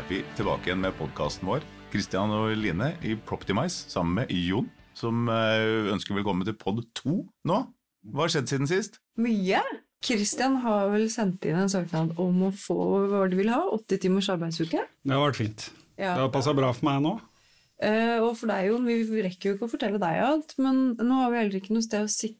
er vi tilbake igjen med podkasten vår. Kristian og Line i Proptimize sammen med Jon, som eh, ønsker velkommen til pod 2 nå. Hva har skjedd siden sist? Mye. Kristian har vel sendt inn en søknad om å få hva du vil ha, 80 timers arbeidsuke. Det har vært fint. Ja. Det har passa bra for meg nå. Eh, og for deg, Jon, vi rekker jo ikke å fortelle deg alt, men nå har vi heller ikke noe sted å sitte.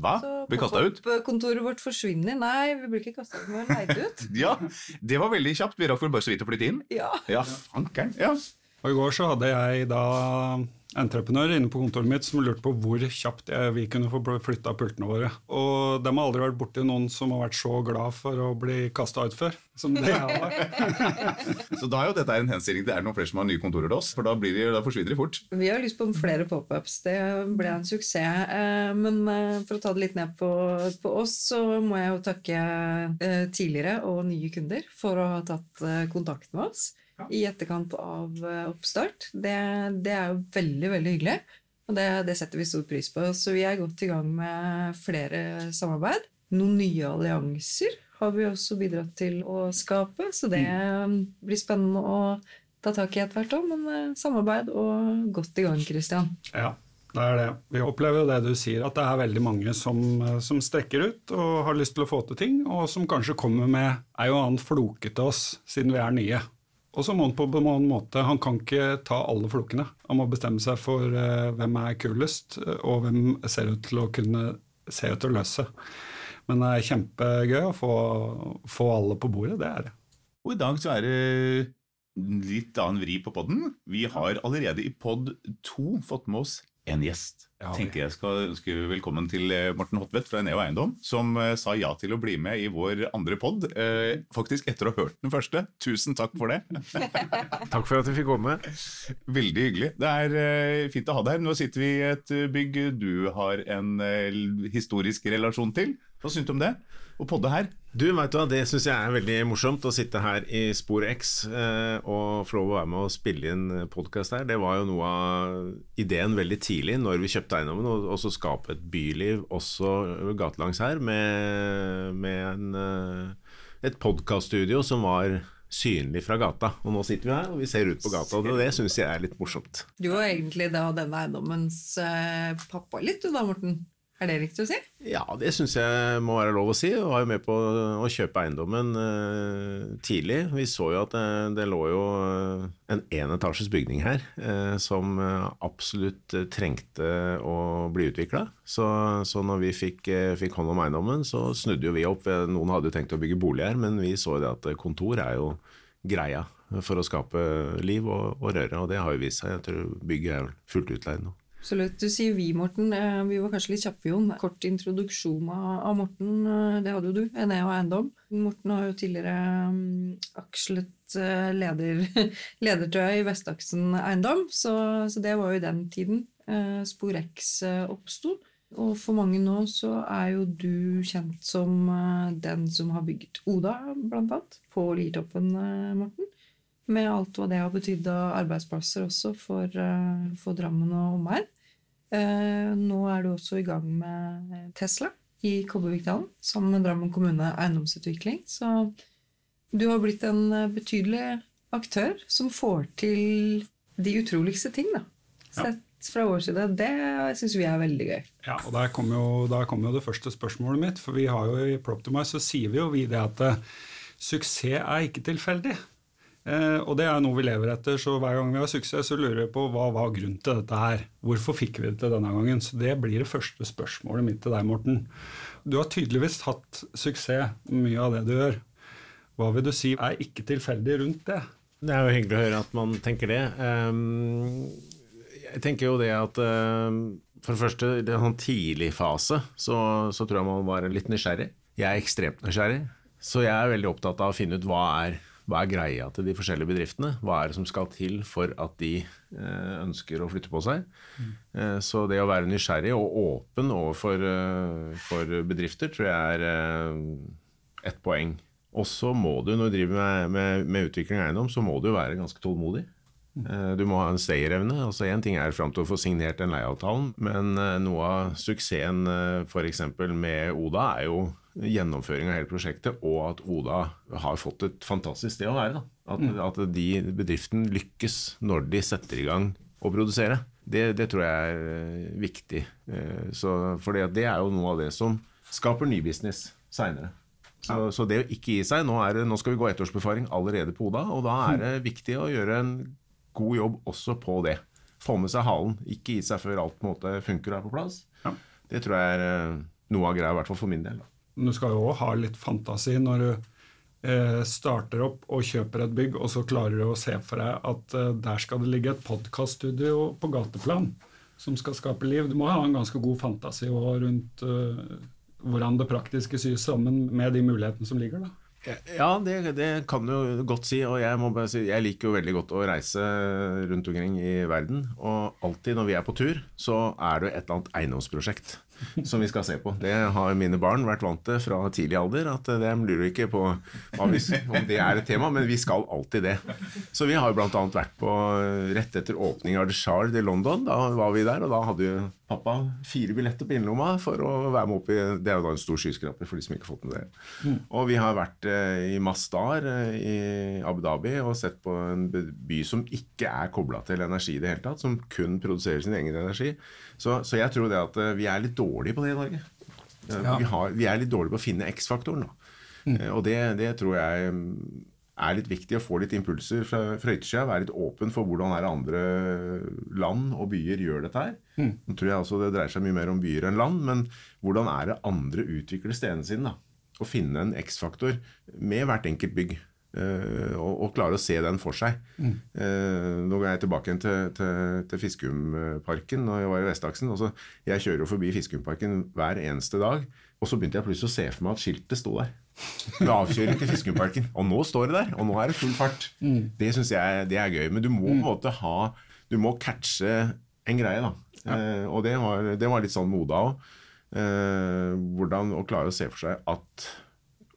Hva? Så Blir kasta ut? Kontoret vårt forsvinner. Nei, vi blir ikke kasta ut, vi er leid ut. Ja, det var veldig kjapt. Vi rakk vel bare så vidt å flytte inn. Ja. Ja, fankeren. Ja. Og i går så hadde jeg da entreprenør inne på kontoret mitt som lurte på hvor kjapt jeg, vi kunne få flytta pultene våre. Og de har aldri vært borti noen som har vært så glad for å bli kasta ut før, som det jeg har. Så da er jo dette en henstilling til er det noen flere som har nye kontorer til oss, for da, blir de, da forsvinner de fort. Vi har lyst på flere pop-ups. Det ble en suksess. Eh, Men eh, for å ta det litt ned på, på oss, så må jeg jo takke eh, tidligere og nye kunder for å ha tatt kontakt med oss i etterkant av eh, oppstart. Det, det er jo veldig, veldig hyggelig. Og det, det setter vi stor pris på. Så vi er godt i gang med flere samarbeid. Noen nye allianser har vi også bidratt til å skape, så det blir spennende å ta tak i etter hvert òg. Men eh, samarbeid og godt i gang, Christian. Ja, det er det. Vi opplever jo det du sier, at det er veldig mange som, som strekker ut og har lyst til å få til ting, og som kanskje kommer med ei og annen floke til oss, siden vi er nye. Og så må han på en måte, han kan ikke ta alle flokene. Han må bestemme seg for uh, hvem er kulest, og hvem ser ut til å kunne se ut til å løse. Men det er kjempegøy å få, få alle på bordet, det er det. Og i dag så er det litt annen vri på podden. Vi har allerede i pod 2 fått med oss en gjest. Tenker jeg skal ønske velkommen til eh, Morten Hotvedt fra Neo Eiendom, som eh, sa ja til å bli med i vår andre pod. Eh, faktisk etter å ha hørt den første. Tusen takk for det. Takk for at du fikk komme. Veldig hyggelig. Det er fint å ha deg her. Nå sitter vi i et bygg du har en historisk relasjon til. Hva syns du om det? Å podde her? Du, vet du hva, Det syns jeg er veldig morsomt, å sitte her i Spor X eh, og få lov å være med og spille inn podkast her. Det var jo noe av ideen veldig tidlig når vi kjøpte eiendommen, og også skape et byliv også gatelangs her, med, med en, eh, et podkaststudio som var synlig fra gata. Og nå sitter vi her, og vi ser ut på gata, og det syns jeg er litt morsomt. Du var egentlig da denne eiendommens eh, pappa litt, du da, Morten? Er det riktig å si? Ja, det syns jeg må være lov å si. Jeg var jo med på å kjøpe eiendommen eh, tidlig. Vi så jo at det, det lå jo eh, en enetasjes bygning her eh, som eh, absolutt eh, trengte å bli utvikla. Så, så når vi fikk, eh, fikk hånd om eiendommen, så snudde jo vi opp. Noen hadde jo tenkt å bygge bolig her, men vi så jo det at kontor er jo greia for å skape liv og, og røre, og det har jo vist seg. Jeg tror bygget er fullt utleid nå. Absolutt. Du sier vi, Morten. Eh, Vi var kanskje litt kjappe, Jon. Kort introduksjon av Morten. eh, Det hadde jo du. Enea og Eiendom. Morten har jo tidligere mm, akslet eh, leder, ledertrøya i Vestaksen Eiendom, så, så det var jo i den tiden Sporex oppsto. Og for mange nå så er jo du kjent som den som har bygget Oda, blant annet, på Liertoppen, Morten. Med alt hva det har betydd av arbeidsplasser også for, eh, for Drammen og omegn. Eh, Nå er du også i gang med Tesla i Kobbervikdalen sammen med Drammen kommune eiendomsutvikling. Så du har blitt en eh, betydelig aktør som får til de utroligste ting, da. Sett fra vår side. Det syns vi er veldig gøy. Ja, og Der kommer jo, der kommer jo det første spørsmålet mitt. For vi har jo i Proptimize så sier vi jo vi det at uh, suksess er ikke tilfeldig. Eh, og det er noe vi lever etter, så hver gang vi har suksess, så lurer vi på hva var grunnen til dette her. Hvorfor fikk vi det til denne gangen? Så det blir det første spørsmålet mitt til deg, Morten. Du har tydeligvis hatt suksess mye av det du gjør. Hva vil du si er ikke tilfeldig rundt det? Det er jo hyggelig å høre at man tenker det. Um, jeg tenker jo det at um, for det første, i en sånn tidlig fase, så, så tror jeg man var litt nysgjerrig. Jeg er ekstremt nysgjerrig, så jeg er veldig opptatt av å finne ut hva er, hva er greia til de forskjellige bedriftene. Hva er det som skal til for at de eh, ønsker å flytte på seg. Mm. så det å være nysgjerrig og åpen overfor eh, for bedrifter tror jeg er ett poeng. Og så må du, når du driver med, med, med utvikling av eiendom, så må du være ganske tålmodig. Du må ha en stayerevne. altså ting er fram til å få signert den leieavtalen, men noe av suksessen f.eks. med Oda er jo gjennomføring av hele prosjektet, og at Oda har fått et fantastisk sted å være. Da. At, at de bedriften lykkes når de setter i gang å produsere. Det, det tror jeg er eh, viktig. Eh, for det er jo noe av det som skaper ny business seinere. Så, så, det å ikke gi seg Nå, det, nå skal vi gå ettårsbefaring allerede på Oda, og da er det viktig å gjøre en god jobb også på det. Få med seg halen. Ikke gi seg før alt på en måte funker og er på plass. Ja. Det tror jeg er eh, noe av greia, i hvert fall for min del. Du skal jo òg ha litt fantasi når du eh, starter opp og kjøper et bygg, og så klarer du å se for deg at eh, der skal det ligge et podkaststudio på gateplan som skal skape liv. Du må ha en ganske god fantasi rundt eh, hvordan det praktiske sys sammen med de mulighetene som ligger da. Ja, det, det, kan du godt si. Og jeg, si, jeg, liker jo veldig godt å reise rundt omkring i verden. Og alltid når vi er på tur, så er det et eller annet eiendomsprosjekt som vi skal se på. Det har mine barn vært vant til fra tidlig alder. at De lurer ikke på om det er et tema, men vi skal alltid det. Så vi har bl.a. vært på rett etter åpning av The Shard i London. Da var vi der, og da hadde jo pappa fire billetter på innerlomma for å være med opp i Det er jo da en stor skyskraper for de som ikke har fått med det. Mm. Og vi har vært eh, i Mastar eh, i Abu Dhabi og sett på en by som ikke er kobla til energi i det hele tatt, som kun produserer sin egen energi. Så, så jeg tror det at eh, vi er litt dårlige på det i Norge. Ja. Vi, har, vi, er litt dårlige på å finne X-faktoren. Mm. Og det, det, tror jeg er litt viktig å få litt impulser fra, fra yttersida. Være litt åpen for hvordan er andre land og byer gjør dette her. Mm. Nå tror jeg også det dreier seg mye mer om byer enn land, men hvordan er det andre utvikler stedene sine? da? Å finne en X-faktor med hvert enkelt bygg. Uh, og, og, klare å se den for seg. Mm. Uh, nå går jeg tilbake igjen til, til, til Fiskumparken når jeg var i Vestaksen. Også, jeg kjører jo forbi Fiskumparken hver eneste dag. Og så begynte jeg plutselig å se for meg at skiltet sto der. Med avkjører til Fiskeparken, Og nå står det der! Og nå er det full fart. Mm. Det syns jeg det er gøy. Men du må på en mm. måte ha Du må catche en greie, da. Ja. Eh, og det var, det var, litt sånn med Oda òg. hvordan å klare å se for seg at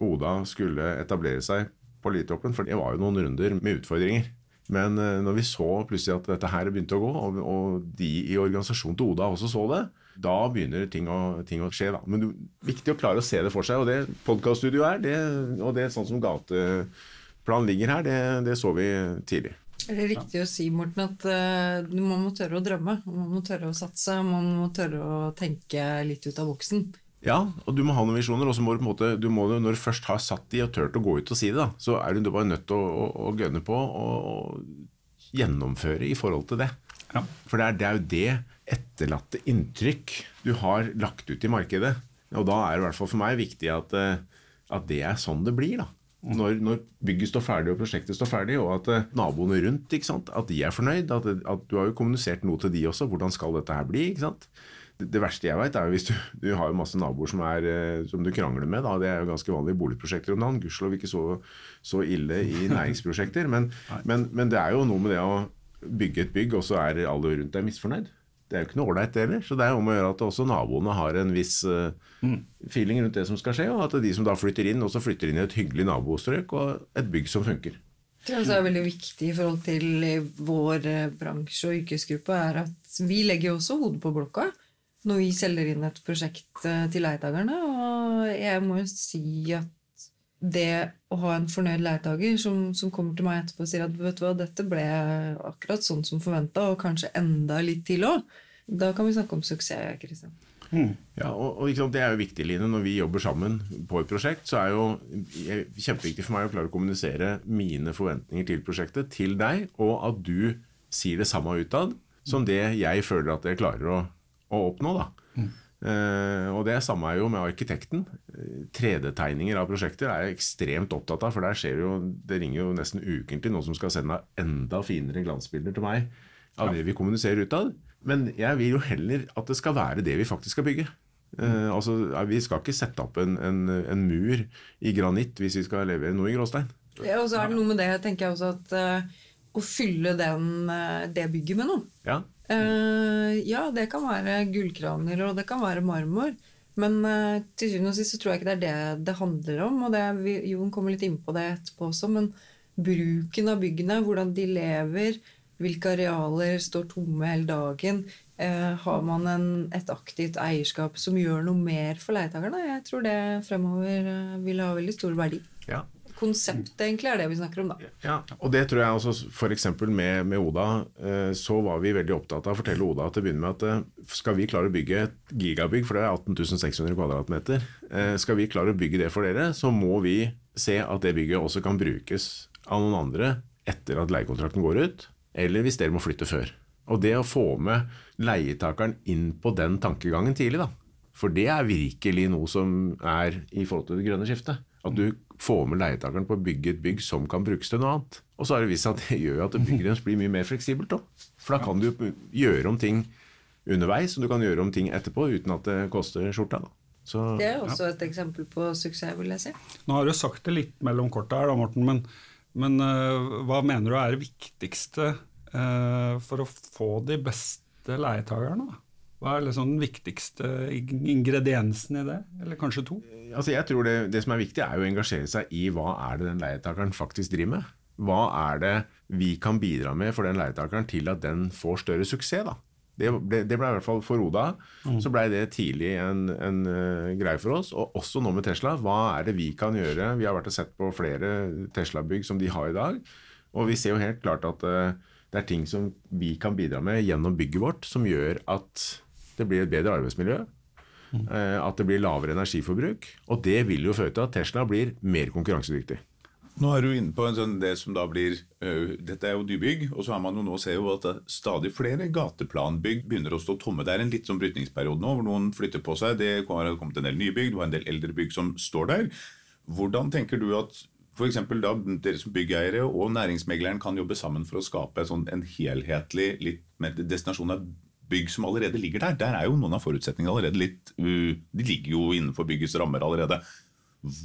Oda skulle etablere seg på Litoppen for det var jo noen runder med utfordringer. Men uh, når vi så plutselig at dette her begynte å gå, og, og de i organisasjonen til Oda også så det, da begynner ting å, ting å skje. Da. Men det er viktig å klare å se det for seg. Og det podkaststudioet er, det, og det er sånn som gateplan ligger her, det, det så vi tidlig. Er det riktig å si, Morten, at uh, man må tørre å drømme? Man må tørre å satse, man må tørre å tenke litt ut av boksen? Ja, og du må ha noen visjoner. Og så må du på en måte, du må, når du først har satt de og turt å gå ut og si det, da, så er du bare nødt til å, å, å gønne på og gjennomføre i forhold til det. Ja. For det er, det er, jo det etterlatte inntrykk du har lagt ut i markedet. Og da er det i hvert fall for meg viktig at, eh, at det er sånn det blir. da. Når, når, bygget står ferdig og prosjektet står ferdig, og at uh, naboene rundt at de er fornøyd. At, at, Du har jo kommunisert noe til de også. Hvordan skal dette her bli? ikke sant? det, det, verste jeg vet, er jo hvis du, du har jo masse naboer som, er, eh, som du krangler med. Da. Det er jo ganske vanlig i boligprosjekter om dagen. Gudskjelov ikke så, så, ille i næringsprosjekter. Men, men, men, det er jo noe med det å bygge et bygg, og så er alle rundt deg misfornøyd. Det er jo ikke noe ålreit, det heller. Så det er om å gjøre at også naboene har en viss uh, feeling rundt det som skal skje, og at de som da flytter inn, også flytter inn i et hyggelig nabostrøk og et bygg som funker. Det som er veldig viktig i forhold til vår eh, bransje og yrkesgruppe, er at vi legger også hodet på blokka når vi selger inn et prosjekt eh, til leietakerne. Og jeg må jo si at det å ha en fornøyd leietaker som, som, kommer til meg etterpå og sier at vet du hva, dette ble akkurat sånn som forventa, og kanskje enda litt til òg, da kan vi snakke om suksess. Kristian. Mm. Ja, og, og sant, Det er jo viktig, Line. Når vi jobber sammen på et prosjekt, så er jo kjempeviktig for meg å klare å kommunisere mine forventninger til prosjektet til deg, og at du sier det samme utad som det jeg føler at jeg klarer å å oppnå. da. Mm. Uh, og det samme er jo med arkitekten. 3D-tegninger av prosjekter er jeg ekstremt opptatt av, for der skjer jo, det ringer jo nesten ukentlig noen som skal sende enda finere glansbilder til meg av ja. det vi kommuniserer utad. Men jeg vil jo heller at det skal være det vi faktisk skal bygge. Uh, altså, Vi skal ikke sette opp en, en, en, mur i granitt hvis vi skal levere noe i gråstein. Ja, og så er det noe med det, tenker jeg også, at uh, å fylle den, det bygget med noe. Ja. Uh, ja, det kan være gullkraner, og det kan være marmor. Men uh, til syvende og sist så tror jeg ikke det er det det handler om. Og det Jon kommer litt inn på det etterpå også, men bruken av byggene, hvordan de lever, hvilke arealer står tomme hele dagen? Eh, har man en, et aktivt eierskap som gjør noe mer for leietakerne? Jeg tror det fremover eh, vil ha veldig stor verdi. Ja. Konseptet egentlig er det vi snakker om, da. Ja, og det tror jeg også f.eks. Med, med Oda, eh, så var vi veldig opptatt av å fortelle Oda til å begynne med at eh, skal vi klare å bygge et gigabygg, for det er 18.600 kvadratmeter, eh, skal vi klare å bygge det for dere, så må vi se at det bygget også kan brukes av noen andre etter at leiekontrakten går ut, eller hvis dere må flytte før. Og det å få med leietakeren inn på den tankegangen tidlig, da. For det er virkelig noe som er i forhold til det grønne skiftet. At du får med leietakeren på å bygge et bygg som kan brukes til noe annet. Og så har det vist seg at det gjør at bygget deres blir mye mer fleksibelt. Da. For da kan du gjøre om ting underveis, og du kan gjøre om ting etterpå uten at det koster skjorta. Da. Så, det er også et eksempel på suksess, vil jeg si. Nå har du sagt det litt mellom korta her, da, Morten, men, men uh, hva mener du er det viktigste uh, for å få de beste leietakerne? Da? Hva er liksom den viktigste ingrediensen i det, eller kanskje to? Altså jeg tror det, det, som er viktig, er å engasjere seg i hva er det den leietakeren faktisk driver med. Hva er det vi kan bidra med for den leietakeren til at den får større suksess? da? Det ble, det ble i hvert fall for Oda. Mm. Så blei det tidlig en, en uh, greie for oss. Og også nå med Tesla. Hva er det vi kan gjøre? Vi har vært og sett på flere Tesla-bygg som de har i dag. Og vi ser jo helt klart at uh, det er ting som vi kan bidra med gjennom bygget vårt, som gjør at det blir et bedre arbeidsmiljø. Mm. At det blir lavere energiforbruk. Og det vil jo føre til at Tesla blir mer konkurransedyktig. Nå er du inne på sånn, det som da blir uh, Dette er jo nybygg, og så har man jo nå ser jo at stadig flere gateplanbygg begynner å stå tomme. Det er en litt sånn brytningsperiode nå hvor noen flytter på seg. Det har kommet en del nybygg, du har en del eldre bygg som står der. Hvordan tenker du at f.eks. da dere som byggeiere og næringsmegleren kan jobbe sammen for å skape sånn, en helhetlig litt mer destinasjon av bygg som allerede ligger der. Der er jo noen av forutsetningene allerede litt De ligger jo innenfor byggets rammer allerede.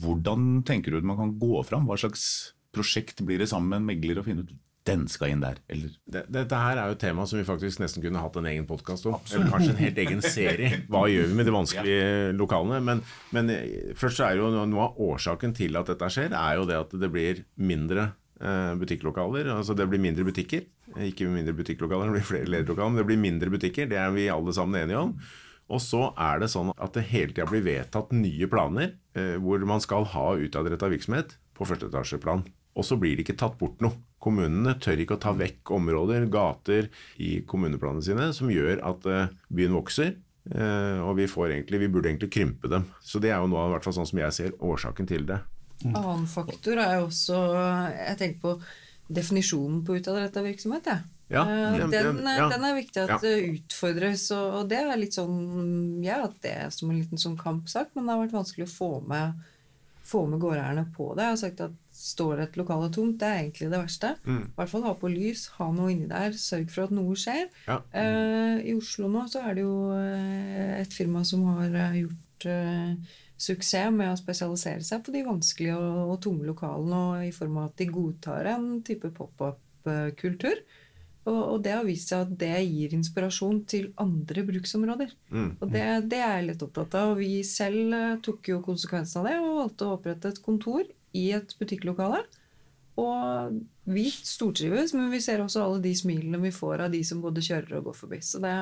Hvordan tenker du at man kan gå fram? Hva slags prosjekt blir det sammen med en megler å finne ut den skal inn der, eller? Dette her er jo et tema som vi faktisk nesten kunne hatt en egen podkast om. Absolutt. Eller kanskje en helt egen serie. Hva gjør vi med de vanskelige ja. lokalene? Men, men, eh, først så er jo noe av årsaken til at dette skjer, er jo det at det blir mindre butikklokaler. Altså det blir mindre butikker. Ikke mindre butikklokaler, det blir flere lederlokaler, men det blir mindre butikker. Det er vi alle sammen enige om. Og så er det sånn at det hele tida blir vedtatt nye planer eh, hvor man skal ha utadretta virksomhet på førsteetasjeplan. Og så blir det ikke tatt bort noe. Kommunene tør ikke å ta vekk områder, gater, i kommuneplanene sine som gjør at eh, byen vokser. Eh, og vi, egentlig, vi, burde egentlig krympe dem. Så det er jo noe av hvert fall sånn som jeg ser årsaken til det. Mm. Annen faktor er jo også Jeg tenker på definisjonen på utadretta virksomhet. Ja. Ja, eh, den, den, ja. den, er viktig at det utfordres, og det er litt sånn Jeg har hatt det som en liten sånn kampsak, men det har vært vanskelig å få med, få med gårdeierne på det. Jeg har sagt at står et lokale tomt, det er egentlig det verste. Mm. I hvert fall ha på lys, ha noe inni der, sørg for at noe skjer. Ja. Mm. Uh, I Oslo nå så er det jo uh, et firma som har uh, gjort suksess med å spesialisere seg på de vanskelige og, tunge lokalene, og i form av at de godtar en type pop-up-kultur. Og, og, det har vist seg at det gir inspirasjon til andre bruksområder. Mm. Og det, det, er jeg litt opptatt av. Og vi selv uh, tok jo konsekvensen av det og valgte å opprette et kontor i et butikklokale. Og vi stortrives, men vi ser også alle de smilene vi får av de som både kjører og går forbi. Så det,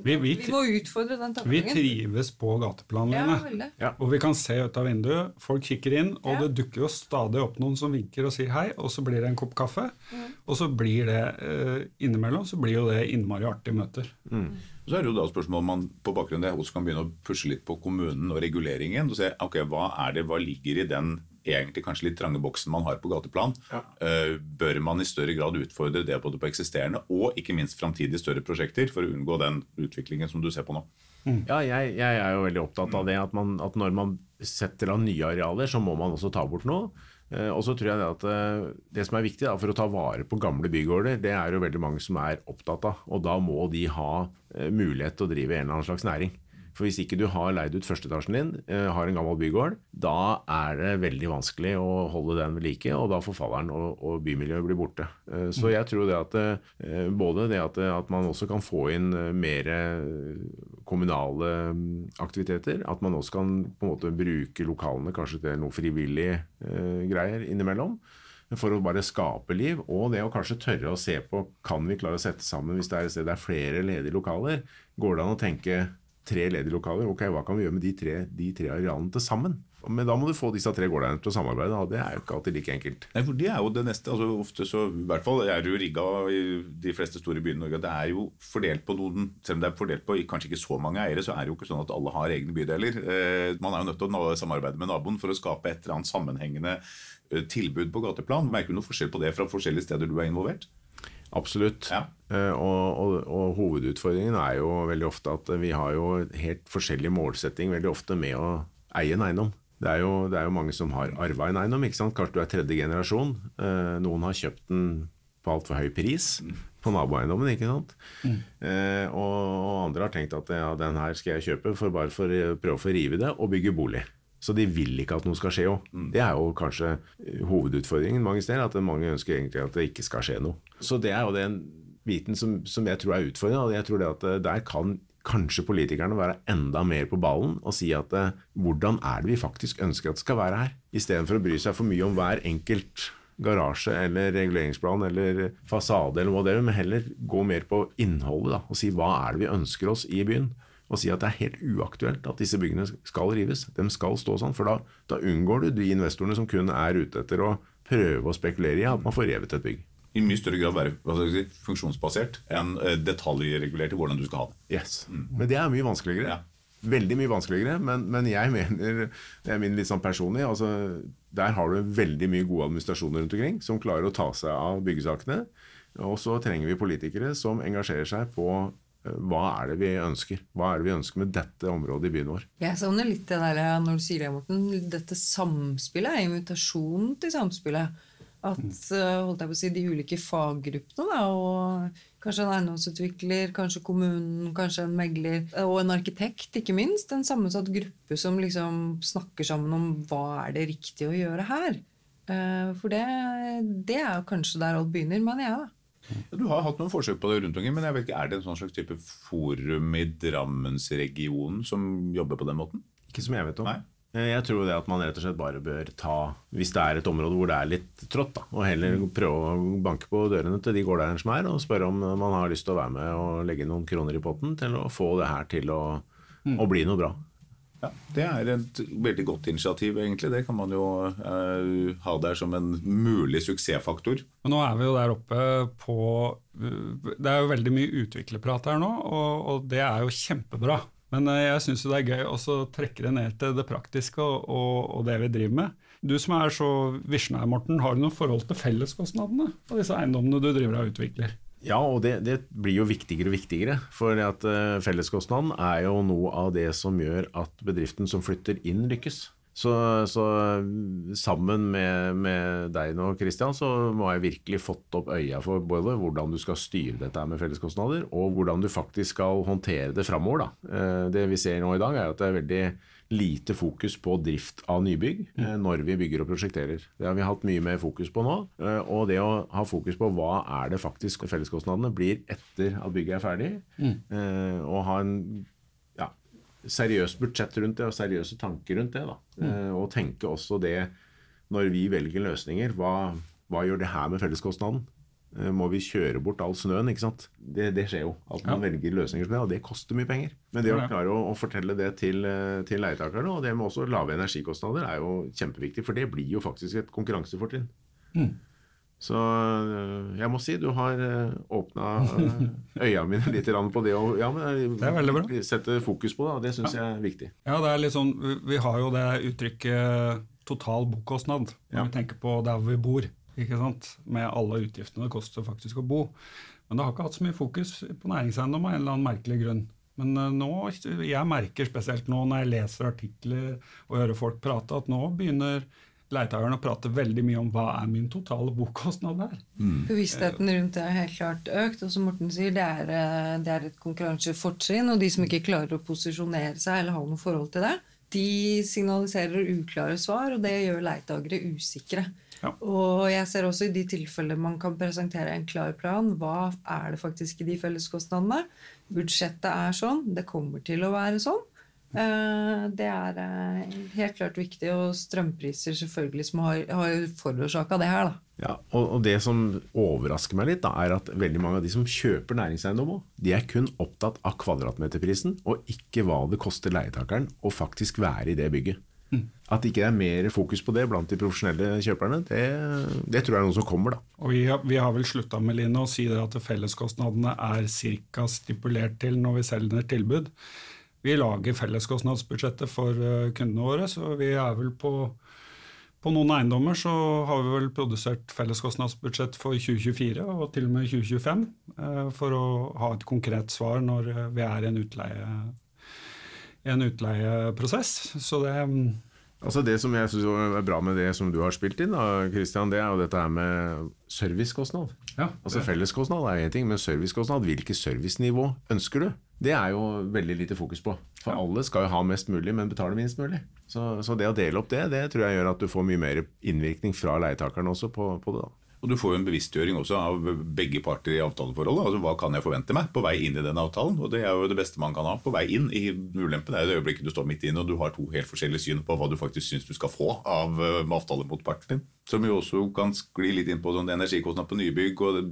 vi, vi, vi, må utfordre den tankegangen. Vi trives på gateplanene. Ja, og vi kan se ut av vinduet, folk kikker inn, og ja. det dukker jo stadig opp noen som vinker og sier hei, og så blir det en kopp kaffe. Mm. Og så blir det eh, innimellom så blir jo det innmari artige møter. Mm. Så er det jo da spørsmålet om man på bakgrunn av det også kan begynne å pushe litt på kommunen og reguleringen. og se ok, hva er det, hva ligger i den egentlig kanskje litt trange boksen man har på gateplan, ja. uh, bør man i større grad utfordre det både på eksisterende og ikke minst framtidige større prosjekter for å unngå den utviklingen som du ser på nå. Mm. Ja, jeg, jeg, er jo veldig opptatt av det at, man, at, når man setter av nye arealer, så må man også ta bort noe. Uh, og så tror jeg det at uh, det som er viktig da, for å ta vare på gamle bygårder, det er jo veldig mange som er opptatt av. Og da må de ha mulighet til å drive en eller annen slags næring. For hvis ikke du har leid ut førsteetasjen din, eh, har en gammel bygård, da er det veldig vanskelig å holde den ved like, og da forfaller den, og, og bymiljøet blir borte. Eh, så jeg tror det at eh, både det at, at man også kan få inn mer kommunale mm, aktiviteter, at man også kan på en måte bruke lokalene kanskje til noe frivillige greier innimellom. for å bare skape liv, og det å kanskje tørre å se på kan vi klare å sette sammen hvis det er et sted det er flere ledige lokaler. Går det an å tenke tre ledige lokaler? Ok, hva kan vi gjøre med de tre, de tre arealene til sammen? Men da må du få disse tre gårdeierne til å samarbeide, og det er jo ikke alltid like enkelt. Nei, for Det er jo det neste. altså ofte så, i hvert fall er det jo rigga i de fleste store byene i Norge. Det er jo fordelt på noen, Selv om det er fordelt på kanskje ikke så mange eiere, så er det jo ikke sånn at alle har egne bydeler. Eh, man er jo nødt til å samarbeide med naboen for å skape et eller annet sammenhengende eh, tilbud på gateplan. Merker du noe forskjell på det fra forskjellige steder du er involvert? Absolutt. Ja. Eh, og, og, og, hovedutfordringen er jo veldig ofte at vi har jo helt forskjellig målsetting veldig ofte med å eie en eiendom. Det er, jo, det er jo mange som har arva en eiendom. ikke sant? Kanskje du er tredje generasjon. Eh, noen har kjøpt den på altfor høy pris på naboeiendommen. ikke sant? Mm. Eh, og, og, andre har tenkt at ja, den her skal jeg kjøpe for bare for å prøve å få rive det og bygge bolig. Så de vil ikke at noe skal skje òg. Mm. Det er jo kanskje hovedutfordringen mange steder. At mange ønsker egentlig at det ikke skal skje noe. Så det er jo den biten som, som jeg tror er utfordrende. Jeg tror det at der kan kanskje politikerne være enda mer på ballen og si at eh, hvordan er det vi faktisk ønsker at det skal være her, istedenfor å bry seg for mye om hver enkelt garasje eller reguleringsplan eller fasade eller hva det er, men heller gå mer på innholdet da, og si hva er det vi ønsker oss i byen. Og si at det er helt uaktuelt at disse byggene skal rives. De skal stå sånn, for da, da unngår du de investorene som kun er ute etter å prøve å spekulere i at man får revet et bygg i mye større grad være si, funksjonsbasert enn eh, detaljregulert i hvordan du skal ha det. Yes. Mm. Men det er mye vanskeligere. Ja. Veldig mye vanskeligere, men, men, jeg mener, det er min litt sånn personlig, altså, der har du veldig mye gode administrasjoner rundt omkring som klarer å ta seg av byggesakene. Og så trenger vi politikere som engasjerer seg på hva er det vi ønsker? Hva er det vi ønsker med dette området i byen vår? Jeg savner litt det der når du sier det, Morten. Dette samspillet, invitasjonen til samspillet. At eh, holdt jeg på å si, de ulike faggruppene, da, og kanskje en eiendomsutvikler, kanskje kommunen, kanskje en megler og en arkitekt, ikke minst, en sammensatt gruppe som liksom snakker sammen om hva er det riktig å gjøre her. Eh, for det, det er jo kanskje der alt begynner, mener jeg, da. Du har hatt noen forsøk på det rundt omkring, men jeg vet ikke, er det en sånn slags type forum i Drammensregionen som jobber på den måten? Ikke som jeg vet om. Nei. Eh, jeg tror det at man rett og slett bare bør ta, hvis det er et område hvor det er litt trått, da, og heller mm. prøve å banke på dørene til de gårdeierne som er, og spørre om man har lyst til å være med og legge noen kroner i potten til å få det her til å, mm. å bli noe bra. Ja, Det er et veldig godt initiativ, egentlig. Det kan man jo eh, ha der som en mulig suksessfaktor. Men nå er vi jo der oppe på Det er jo veldig mye utviklerprat her nå, og, og det er jo kjempebra. Men eh, jeg syns det er gøy å trekke det ned til det praktiske og, og, det vi driver med. Du som er så visjonær, Morten, har du noe forhold til felleskostnadene på disse eiendommene du driver og utvikler? Ja, og det, det, blir jo viktigere og viktigere. For at uh, felleskostnaden er jo noe av det som gjør at bedriften som flytter inn, lykkes. Så, så, sammen med, med, deg nå, Christian, så må jeg virkelig fått opp øya for Boiler. hvordan du skal styre dette med felleskostnader, og hvordan du faktisk skal håndtere det framover. Eh, det vi ser nå i dag, er at det er veldig lite fokus på drift av nybygg eh, mm. når vi bygger og prosjekterer. Det har vi hatt mye mer fokus på nå. Eh, og det å ha fokus på hva er det faktisk felleskostnadene blir etter at bygget er ferdig, mm. og ha en seriøst budsjett rundt det og seriøse tanker rundt det. Mm. Eh, og tenke også det når vi velger løsninger. Hva, hva gjør det her med felleskostnaden? Eh, må vi kjøre bort all snøen? ikke sant? Det, det skjer jo. At man ja. velger løsninger som det, og det koster mye penger. Men det å klare å, å fortelle det til, eh, til leietakerne, og det med også lave energikostnader, er jo kjempeviktig. For det blir jo faktisk et konkurransefortrinn. Mm. Så øh, jeg må si du har åpna øya mine litt på det Og, ja, sette fokus på det. og Det syns ja. jeg er viktig. Ja, det er litt sånn, Vi har jo det uttrykket total bokostnad når ja. vi tenker på der hvor vi bor. Ikke sant? Med alle utgiftene det koster faktisk å bo. Men det har ikke hatt så mye fokus på næringseiendom av en eller annen merkelig grunn. Men nå, jeg merker spesielt nå når jeg leser artikler og hører folk prate, at nå begynner leietakerne prate veldig mye om hva er min totale bokostnad der. Mm. Bevisstheten rundt det er helt klart økt. Og som Morten sier, det er, eh, det er et konkurransefortrinn. Og de som ikke klarer å posisjonere seg eller ha noe forhold til det, de signaliserer uklare svar, og det gjør leietakere usikre. Ja. Og jeg ser også i de tilfellene man kan presentere en klar plan. Hva er det faktisk i de felleskostnadene? Budsjettet er sånn. Det kommer til å være sånn. Eh, det er eh, helt klart viktig, og strømpriser selvfølgelig som har, har forårsaka det her. da. Ja, og, og det som overrasker meg litt, da, er at veldig mange av de som kjøper næringseiendom de er kun opptatt av kvadratmeterprisen, og ikke hva det koster leietakeren å faktisk være i det bygget. At ikke det er mer fokus på det blant de profesjonelle kjøperne, det, det tror jeg er noe som kommer. da. Og vi har, vi har vel slutta med Line å si at felleskostnadene er ca. stipulert til når vi selger et tilbud. Vi lager felleskostnadsbudsjettet for eh, kundene våre, så vi er vel på på noen eiendommer så har vi vel produsert felleskostnadsbudsjett for 2024 og til og med 2025 eh, for å ha et konkret svar når eh, vi er i en, utleie, en utleieprosess. Så det Altså Det som jeg synes er bra med det som du har spilt inn, da, Christian, det er jo dette her med servicekostnad. Ja, altså Felleskostnad er én ting, men servicekostnad, hvilket servicenivå ønsker du? Det er jo veldig lite fokus på. For alle skal jo ha mest mulig, men betale minst mulig. Så, så, det å dele opp det, det tror jeg gjør at du får mye mer innvirkning fra leietakerne også på, på det. da. Og Du får jo en bevisstgjøring også av begge parter i avtaleforholdet. altså Hva kan jeg forvente meg på vei inn i den avtalen? Og Det er jo det beste man kan ha på vei inn. i Ulempen er jo det øyeblikket du står midt inne og du har to helt forskjellige syn på hva du faktisk syns du skal få av uh, avtalemotparten din. Som jo også kan skli litt inn på sånn energikostnad på nybygg. og det,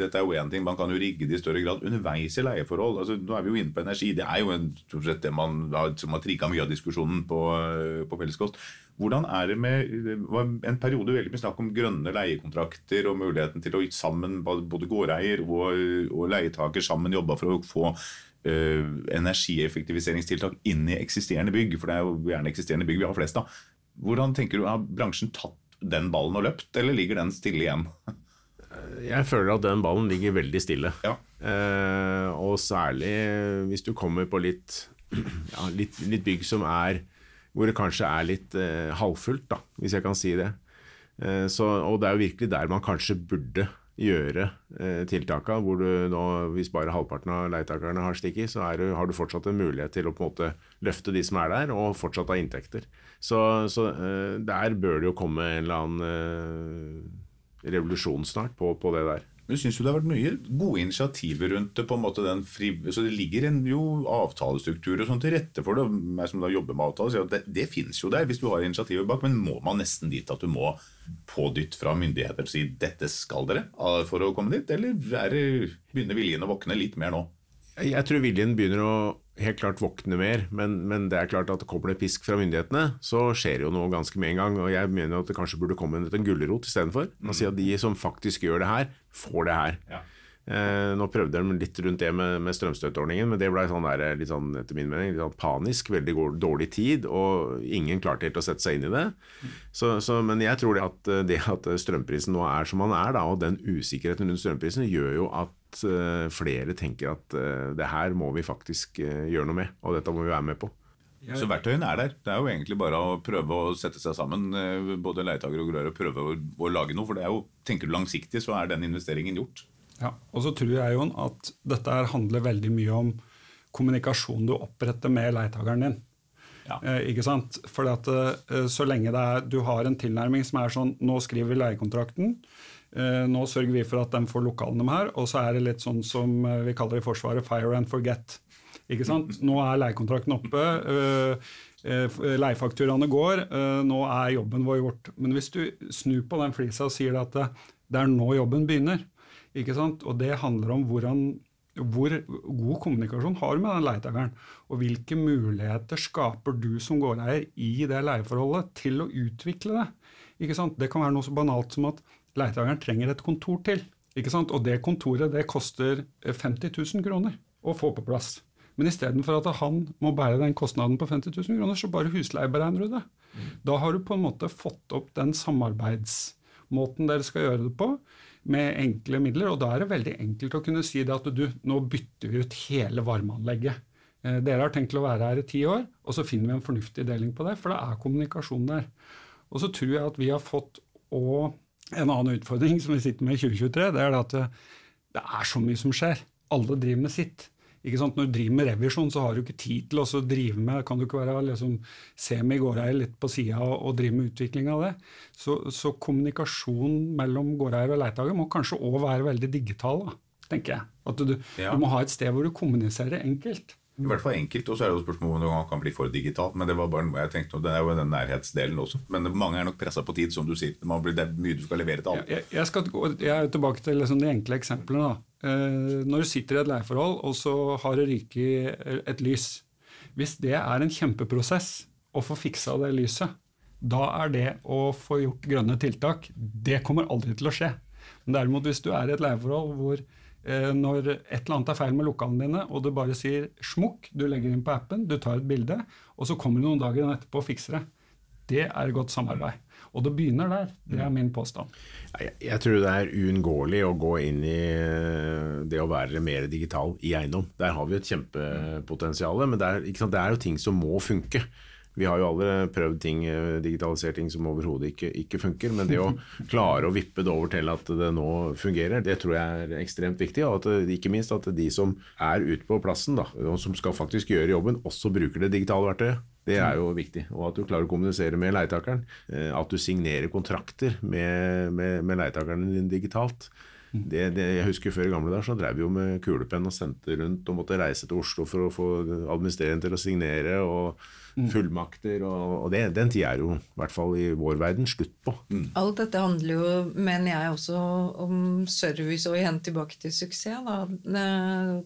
Dette er jo én ting. Man kan jo rigge det i større grad underveis i leieforhold. altså Nå er vi jo inne på energi. Det er jo en, stort sett det man, som har trigga mye av diskusjonen på, uh, på felleskost. Hvordan er det med det var en periode veldig mye snakk om grønne leiekontrakter og muligheten til å sammen, både gårdeier og, og leietaker sammen jobbe for å få øh, energieffektiviseringstiltak inn i eksisterende bygg? For det er jo gjerne eksisterende bygg vi har flest av. Hvordan tenker du, Har bransjen tatt den ballen og løpt, eller ligger den stille igjen? Jeg føler at den ballen ligger veldig stille. Ja. Eh, og særlig hvis du kommer på litt, ja, litt, litt bygg som er hvor det kanskje er litt eh, halvfullt, da, hvis jeg kan si det. Eh, så, og det er jo virkelig der man kanskje burde gjøre eh, tiltakene. Hvor du nå, hvis bare halvparten av leietakerne har stikket, så du, har du fortsatt en mulighet til å på en måte løfte de som er der, og fortsatt ha inntekter. Så, så eh, der bør det jo komme en eller annen eh, revolusjon snart på, på det der. Men syns det har vært mye gode initiativer rundt det? på en måte den fri, så Det ligger en jo avtalestruktur og sånn til rette for det. meg som da jobber med avtaler, det, det finnes jo der hvis du har initiativet bak. Men må man nesten dit at du må pådytte fra myndigheter og si 'dette skal dere' for å komme dit? Eller det, begynner viljen å våkne litt mer nå? Jeg tror viljen begynner å helt klart våkne mer, men, men, det er klart at kommer det pisk fra myndighetene, så skjer jo noe ganske med en gang. og Jeg mener at det kanskje burde komme en gulrot istedenfor. Mm. Si at de som faktisk gjør det her, får det her. Ja. Eh, nå prøvde de litt rundt det med, med strømstøtteordningen, men det ble sånn der, litt sånn, etter min mening litt sånn panisk. Veldig dårlig tid, og ingen klarte helt å sette seg inn i det. Så, så, men jeg tror det at, det at strømprisen nå er som den er, da, og den usikkerheten rundt strømprisen, gjør jo at uh, flere tenker at uh, det her må vi faktisk uh, gjøre noe med, og dette må vi være med på. Så verktøyene er der. Det er jo egentlig bare å prøve å sette seg sammen, både leietakere og grører, og prøve å, å, lage noe. For det er jo, tenker du langsiktig, så er den investeringen gjort. Ja, og så tror jeg jo at dette handler veldig mye om kommunikasjon du oppretter med leietakeren din. Ja. Eh, ikke sant? For at, eh, så lenge er, du har en tilnærming som er sånn Nå skriver vi leiekontrakten. Eh, nå sørger vi for at de får lokalene her. Og så er det litt sånn som eh, vi kaller det i Forsvaret fire and forget. Ikke sant? Nå er leiekontrakten oppe. Eh, leiefakturaene går. nå er jobben vår gjort. Men hvis du snur på den flisa og sier at det er nå jobben begynner, ikke sant? Og det handler om hvordan, hvor god kommunikasjon har du med den leietakeren. Og hvilke muligheter skaper du som gårdeier i det leieforholdet til å utvikle det. Ikke sant? Det kan være noe så banalt som at leietakeren trenger et kontor til. Ikke sant? Og det kontoret det koster 50 000 kroner å få på plass. Men istedenfor at han må bære den kostnaden på 50 000 kroner, så bare husleieberegner du det. Da har du på en måte fått opp den samarbeidsmåten dere skal gjøre det på med enkle midler. Og da er det veldig enkelt å kunne si det at du, nå bytter vi ut hele varmeanlegget. Eh, dere har tenkt til å være her i ti år, og så finner vi en fornuftig deling på det, for det er kommunikasjon der. Og så tror jeg at vi har fått og en annen utfordring som vi sitter med i 2023, det er at det er så mye som skjer. Alle driver med sitt. Når du driver med revisjon, så har du ikke tid til å drive med Kan du ikke være liksom, semi-gårdeier litt på sida og, drive med utvikling av det? Så, så kommunikasjon mellom gårdeier og leietakere må kanskje òg være veldig digital, tenker jeg. At du, ja. du, må ha et sted hvor du kommuniserer enkelt. I hvert fall enkelt, og så er det jo spørsmål om det kan bli for digitalt. Men det var bare noe jeg tenkte, og det er jo den nærhetsdelen også. Men mange er nok pressa på tid, som du sier. Det er mye du skal levere til alle. Jeg, jeg, skal, jeg er tilbake til liksom de enkle eksemplene. Eh, når du sitter i et leieforhold, og så har det ryket et lys Hvis det er en kjempeprosess å få fiksa det lyset, da er det å få gjort grønne tiltak Det kommer aldri til å skje. Men derimot hvis du er i et leieforhold hvor Eh, når et eller annet er feil med lokalene dine, og du bare sier smukk, du legger inn på appen, du tar et bilde, og så kommer du noen dager etterpå og fikser det. Det er godt samarbeid. Og det begynner der. Det er min påstand. Jeg, jeg tror det er uunngåelig å gå inn i eh, det å være mer digital i eiendom. Der har vi et kjempepotensial, men det er, det er jo ting som må funke. Vi har jo alle prøvd ting, eh, digitalisert ting som overhodet ikke, ikke, funker. Men det å klare å vippe det over til at det nå fungerer, det tror jeg er ekstremt viktig. Og at det, ikke minst at de som er ute på plassen, da, og som skal faktisk gjøre jobben, også bruker det digitale verktøyet. Det er jo viktig. Og at du klarer å kommunisere med leietakeren. Eh, at du signerer kontrakter med, med, med leietakeren din digitalt. Det, det, jeg husker Før i gamle dager så drev vi jo med kulepenn og sendte rundt og måtte reise til Oslo for å få administrerende til å signere. og Mm. fullmakter. Og, og det, den tida er jo, i hvert fall i vår verden, slutt på. Mm. Alt dette handler jo, mener jeg, også om service, og igjen tilbake til suksess. Da.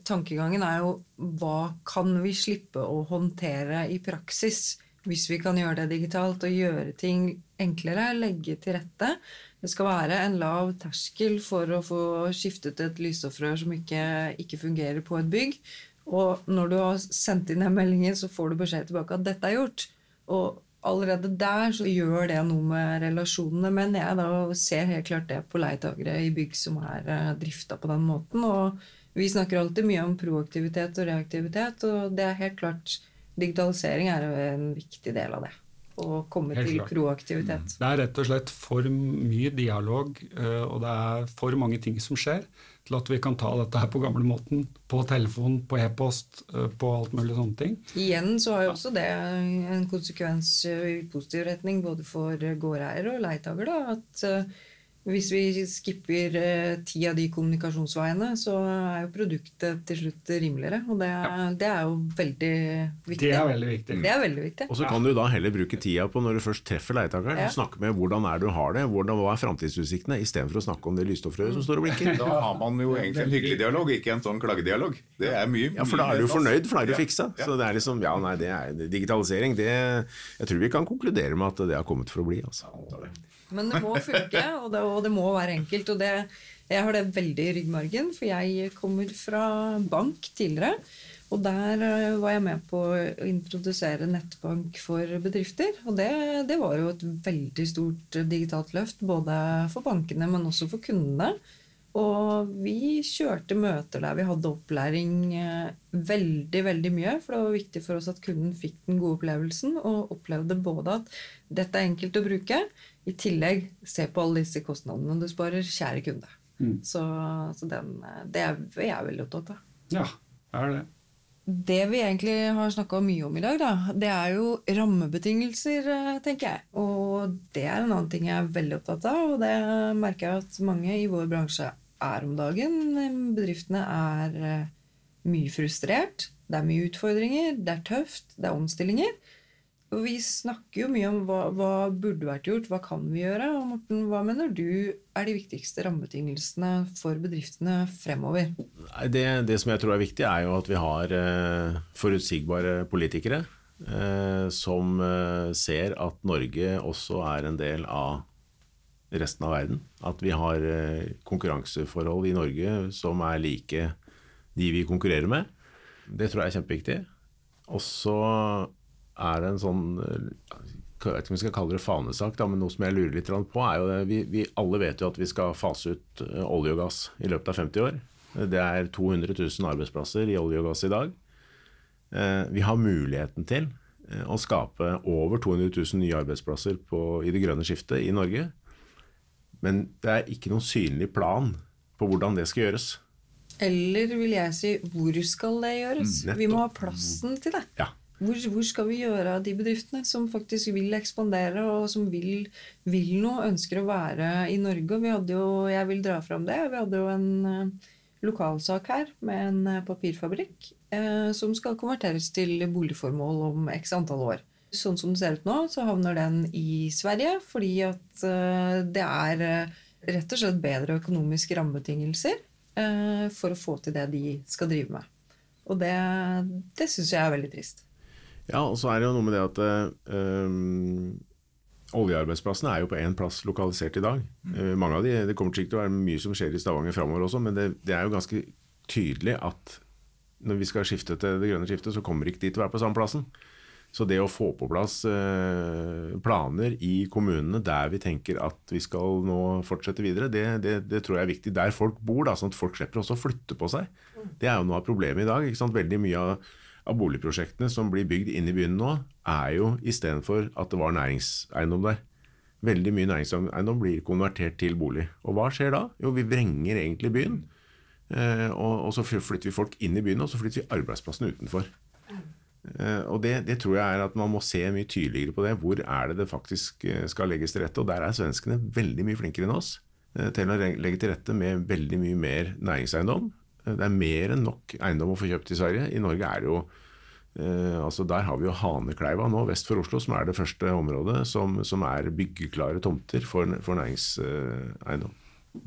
Tankegangen er jo hva kan vi slippe å håndtere i praksis? Hvis vi kan gjøre det digitalt og gjøre ting enklere, legge til rette. Det skal være en lav terskel for å få skiftet et lysstoffrør som ikke, ikke fungerer på et bygg. Og når du har sendt inn den meldingen, så får du beskjed tilbake at dette er gjort. Og allerede der så gjør det noe med relasjonene. Men jeg da ser helt klart det på leietakere i bygg som er uh, drifta på den måten. Og vi snakker alltid mye om proaktivitet og reaktivitet, og det er helt klart digitalisering er en viktig del av det. Å komme Helt til klart. proaktivitet. Det er rett og slett for mye dialog, eh, og det er for mange ting som skjer til at vi kan ta dette her på gamlemåten. På telefon, på e-post, eh, på alt mulig sånne ting. Igjen så har jo også det en konsekvens i positiv retning både for gårdeiere og leietaker. At eh, hvis vi skipper eh, ti av de kommunikasjonsveiene, så er jo produktet til slutt rimeligere. Og det, ja. det, er jo veldig viktig. Det er veldig viktig. Det er veldig viktig. Og så kan du da heller bruke tida på når du først treffer leietakeren, ja. snakke med hvordan er du har det, hvordan, hva er framtidsutsiktene, istedenfor å snakke om det lysstoffrøret som står og blinker. Da har man jo egentlig en hyggelig dialog, ikke en sånn klagedialog. Det er mye, Ja, for da er du fornøyd, for da er du fiksa. Så det er liksom, ja nei, det er digitalisering, det Jeg tror vi kan konkludere med at det har kommet for å bli, altså. Men det må funke, og det, og det må være enkelt. Og det, jeg har det veldig i ryggmargen, for jeg kommer fra bank tidligere. Og der eh, var jeg med på å introdusere nettbank for bedrifter. Og det, det var jo et veldig stort digitalt løft, både for bankene, men også for kundene. Og vi kjørte møter der vi hadde opplæring eh, veldig veldig mye. For det var viktig for oss at kunden fikk den gode opplevelsen og opplevde både at dette er enkelt å bruke, i tillegg se på alle disse kostnadene du sparer, kjære kunde. Mm. Så, så den, det er jeg veldig opptatt av. Ja, er det. Det vi egentlig har snakka mye om i dag, da, det er jo rammebetingelser, eh, tenker jeg. Og det er en annen ting jeg er veldig opptatt av, og det merker jeg at mange i vår bransje er om dagen. Bedriftene er eh, mye frustrert. Det er mye utfordringer, det er tøft, det er omstillinger. Og vi snakker jo mye om hva, hva, burde vært gjort, hva kan vi gjøre? Og Morten, hva mener du er de viktigste rammebetingelsene for bedriftene fremover? Det, det, som jeg tror er viktig, er jo at vi har eh, forutsigbare politikere eh, som ser at Norge også er en del av resten av verden. At vi har eh, konkurranseforhold i Norge som er like de vi konkurrerer med. Det tror jeg er kjempeviktig. Og så er det en sånn jeg vet ikke om vi skal kalle det fanesak, da, men noe som jeg lurer litt på, er jo det vi, vi, alle vet jo at vi skal fase ut eh, olje og gass i løpet av 50 år. Det er 200 000 arbeidsplasser i olje og gass i dag. Eh, vi har muligheten til eh, å skape over 200 000 nye arbeidsplasser på, i det grønne skiftet i Norge. Men det er ikke noen synlig plan på hvordan det skal gjøres. Eller vil jeg si hvor skal det gjøres? Nettopp. vi må ha plassen til det. Ja. Hvor, hvor, skal vi gjøre av de bedriftene som faktisk vil ekspandere, og som vil, vil noe, ønsker å være i Norge? Vi hadde jo, jeg vil dra fram det, vi hadde jo en uh, lokalsak her med en eh, papirfabrikk eh, som skal konverteres til boligformål om x antall år. Sånn som det ser ut nå, så havner den i Sverige fordi at eh, det er eh, rett og slett bedre økonomiske rammebetingelser eh, for å få til det de skal drive med. Og det, det syns jeg er veldig trist. Ja, og så er det jo noe med det at øh, oljearbeidsplassene er jo på én plass lokalisert i dag. Mm. mange av de, Det kommer til å være mye som skjer i Stavanger framover også, men det, det, er jo ganske tydelig at når vi skal skifte til det grønne skiftet, så kommer ikke de til å være på samme plassen. Så det å få på plass eh, planer i kommunene der vi tenker at vi skal nå fortsette videre, det, det, det, tror jeg er viktig. Der folk bor, da, sånn at folk slipper også å flytte på seg. Det er jo noe av problemet i dag. ikke sant? Veldig mye av, av boligprosjektene som blir bygd inn i byen nå, er jo istedenfor at det var næringseiendom der. Veldig mye næringseiendom blir konvertert til bolig. Og hva skjer da? Jo, vi vrenger egentlig byen. Eh, og, og, så flytter vi folk inn i byen, og så flytter vi arbeidsplassene utenfor. Eh, og det, det, tror jeg er at man må se mye tydeligere på det. Hvor er det det faktisk eh, skal legges til rette? Og der er svenskene veldig mye flinkere enn oss eh, til å legge til rette med veldig mye mer næringseiendom. Det er mer enn nok eiendom å få kjøpt i Sverige. I Norge er det jo altså Der har vi jo Hanekleiva nå vest for Oslo, som er det første området som, som er byggeklare tomter for, for næringseiendom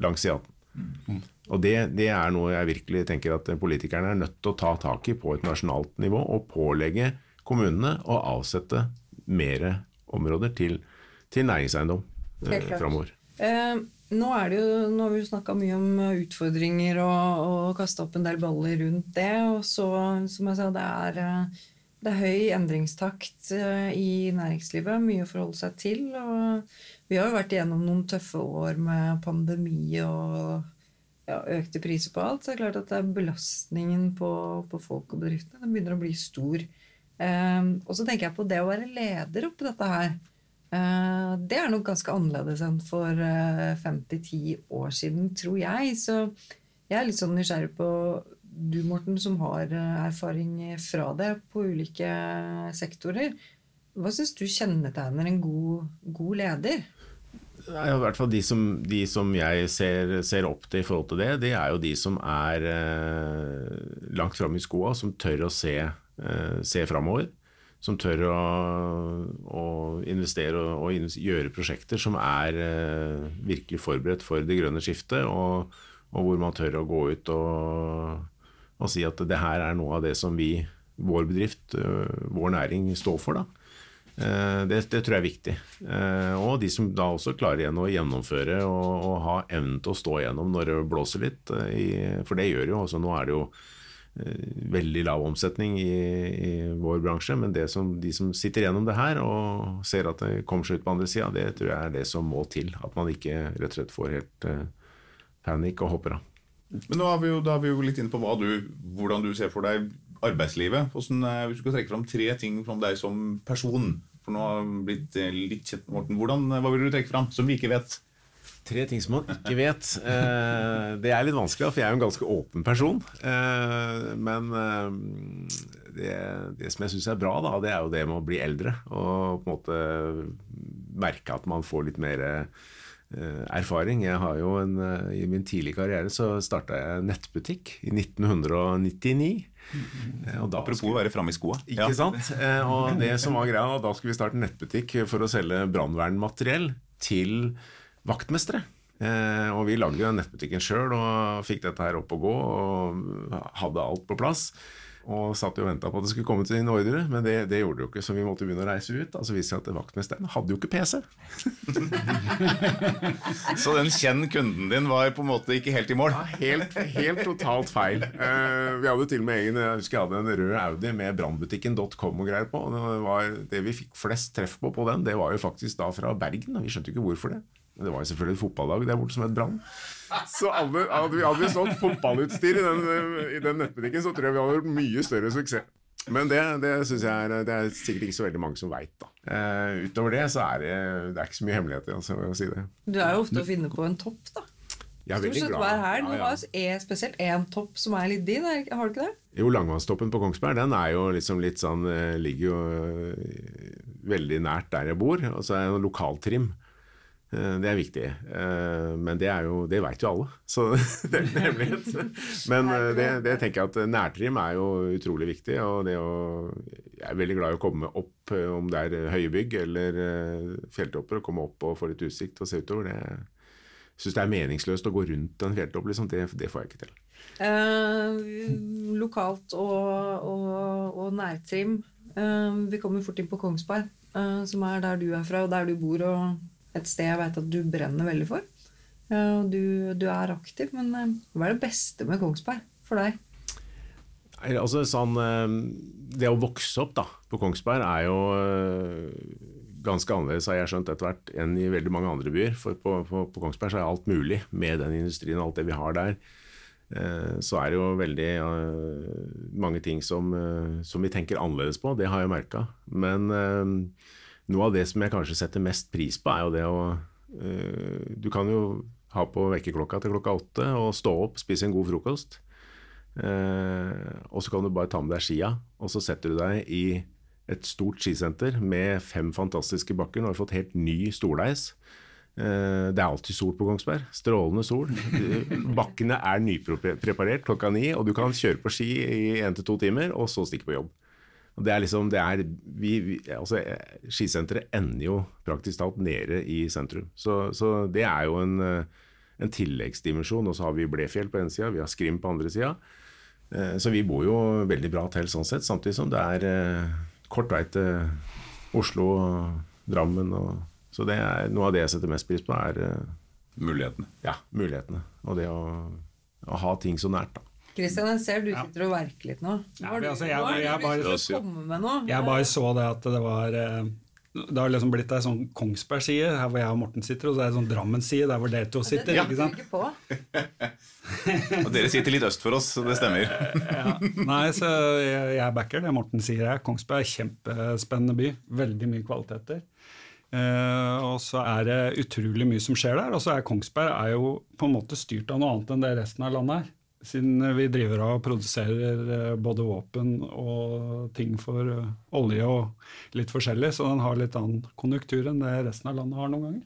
langs E18. Mm. Og det, det, er noe jeg virkelig tenker at politikerne er nødt til å ta tak i på et nasjonalt nivå, og pålegge kommunene å avsette mer områder til, til næringseiendom eh, framover. Eh, nå, er det jo, nå har vi jo snakka mye om utfordringer og, og kasta opp en del baller rundt det. Og så, som jeg sa, det er, eh, det er høy endringstakt eh, i næringslivet. Mye å forholde seg til. Og vi har jo vært igjennom noen tøffe år med pandemi og ja, økte priser på alt, så det er klart at det er belastningen på, på folk og bedriftene den begynner å bli stor. Eh, og så tenker jeg på det å være leder oppi dette her. Eh, det er nok ganske annerledes enn for eh, 5-10 år siden, tror jeg. Så jeg er litt sånn nysgjerrig på du, Morten, som har uh, erfaring fra det på ulike sektorer. Hva syns du kjennetegner en god, god leder? I hvert fall de som, de som jeg ser, ser, opp til i forhold til det, det er jo de som er eh, langt framme i skoa, som tør å se, eh, se framover. Som tør å, å investere og, og, gjøre prosjekter som er eh, virkelig forberedt for det grønne skiftet, og, og, hvor man tør å gå ut og, og si at det her er noe av det som vi, vår bedrift, vår næring, står for. da. Eh, det, det, tror jeg er viktig. Eh, og de som da også klarer igjen å gjennomføre og, og ha evnen til å stå igjennom når det blåser litt. Eh, for det gjør jo også. Nå er det jo veldig lav omsetning i, i vår bransje, men som, de som sitter gjennom det her og ser at det kommer seg ut på andre sida, det tror jeg er det som må til. At man ikke rett og slett får helt panikk og hopper av. Men nå er vi jo, da er vi jo litt inne på du, hvordan du ser for deg arbeidslivet. Hvordan, eh, hvis du skal trekke fram tre ting fra deg som person For nå har vi blitt eh, litt kjent med Morten. Hvordan, eh, hva vil du trekke fram som vi ikke vet? Tre ting som man ikke vet. det er litt vanskelig, for jeg er jo en ganske åpen person. men det, det, som jeg syns er bra, da, det er jo det med å bli eldre. Og på en måte merke at man får litt mer erfaring. Jeg har jo en, I min tidlige karriere så starta jeg nettbutikk i 1999. Eh, og da Apropos å være framme i skoa. Ikke ja. sant? Eh, og det som var greia, da skulle vi starte nettbutikk for å selge brannvernmateriell til vaktmestere. Eh, og vi lagde jo nettbutikken sjøl og fikk dette her opp og gå og hadde alt på plass og satt og venta på at det skulle komme til inn ordre, men det, det, gjorde det jo ikke, så vi måtte begynne å reise ut. Altså viste seg at vaktmesteren hadde jo ikke PC. så den kjenn kunden din var på en måte ikke helt i mål? Ja, helt, helt totalt feil. Uh, vi hadde til og med egen, jeg husker jeg hadde en rød Audi med brannbutikken.com og greier på. og det, var, det vi fikk flest treff på på den, det var jo faktisk da fra Bergen. og Vi skjønte jo ikke hvorfor det. Det var jo selvfølgelig et fotballag der borte som het Brann. Så alle, hadde, vi, hadde vi solgt fotballutstyr i den, i den, nettbutikken, så tror jeg vi hadde gjort mye større suksess. Men det, det synes jeg er, det er sikkert ikke så veldig mange som veit. Uh, utover det så er det, det er ikke så mye hemmeligheter. Altså, å si det. Du er jo ofte å finne på en topp, da. Jeg er veldig glad. Hver helg. Ja, ja. Er spesielt én topp som er litt din, har du ikke det? Jo, Langvannstoppen på Kongsberg den er jo liksom litt sånn, eh, ligger jo eh, veldig nært der jeg bor. Og så er det en lokaltrim. Eh, Det er viktig. Eh, Men det, er jo, det vet jo alle, så det er en hemmelighet. Men eh, det, det tenker jeg at nærtrim er jo utrolig viktig. og det å, Jeg er veldig glad i å komme opp, om det er høye bygg eller fjelltopper, å komme opp og få litt utsikt og se utover. det jeg syns det er meningsløst å gå rundt en fjelltopp, liksom. det, det får jeg ikke til. Eh, lokalt og, og, og nærtrim. Eh, vi kommer fort inn på Kongsberg, eh, som er der du er fra, og der du bor, og et sted jeg vet at du brenner veldig for. Du, du er aktiv, men eh, hva er det beste med Kongsberg for deg? Altså, sånn, eh, det å vokse opp da, på Kongsberg er jo eh, ganske annerledes, har jeg skjønt etter hvert, enn i veldig mange andre byer. For på, på, på Kongsberg så er alt mulig med den industrien og alt det vi har der. Så er det jo veldig mange ting som, som vi tenker annerledes på, det har jeg merka. Men noe av det som jeg kanskje setter mest pris på, er jo det å eh, Du kan jo ha på vekkerklokka til klokka åtte og stå opp, spise en god frokost. Eh, og så kan du bare ta med deg skia, og så setter du deg i et stort skisenter med fem fantastiske bakker. Nå har vi fått helt ny stordeis. Eh, det er alltid sol på Kongsberg. Strålende sol. Bakkene er nypreparert klokka ni, og du kan kjøre på ski i én til to timer, og så stikke på jobb. Og det er liksom, det er, vi, vi, altså, skisenteret ender jo praktisk talt nede i sentrum. Så, så det er jo en, eh, en tilleggsdimensjon. Og så har vi Blefjell på ene sida, vi har Skrim på andre sida. Eh, Så vi bor jo veldig bra til sånn sett, samtidig som det er eh, kort vei til Oslo og Drammen. Og, så det er noe av det jeg setter mest pris på, er Mulighetene. ja, mulighetene. Og det å, å ha ting så nært. da. Kristian, jeg ser du sitter og verker litt nå. Ja, Har men du, altså, jeg- nå jeg, jeg bare- å komme med noe. Jeg bare så det at det var eh, Det har liksom blitt ei sånn Kongsberg-side, her hvor jeg og Morten sitter, og så er det sånn Drammen-side, der hvor dere to sitter. det ikke sant? ikke på. Og dere sitter litt øst for oss, så det stemmer. Ja. Nei, så jeg, jeg backer det Morten sier her. Kongsberg er kjempespennende by. Veldig mye kvaliteter. Eh, og så er det utrolig mye som skjer der. Og så er Kongsberg er jo på en måte styrt av noe annet enn det resten av landet er. Siden vi driver og produserer eh, både våpen og ting for eh, olje og litt forskjellig, så den har litt annen konjunktur enn det resten av landet har noen ganger.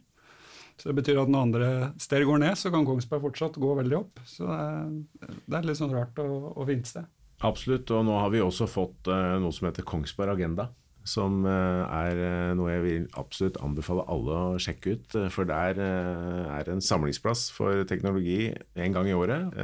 Så det betyr at når andre steder går ned, så kan Kongsberg fortsatt gå veldig opp. Så det er, det er litt sånn rart å, å fint sted. Absolutt. Og nå har vi også fått eh, noe som heter Kongsberg Agenda. Som eh, er eh, noe jeg vil absolutt anbefale alle å sjekke ut. eh, For der er en samlingsplass for teknologi en gang i året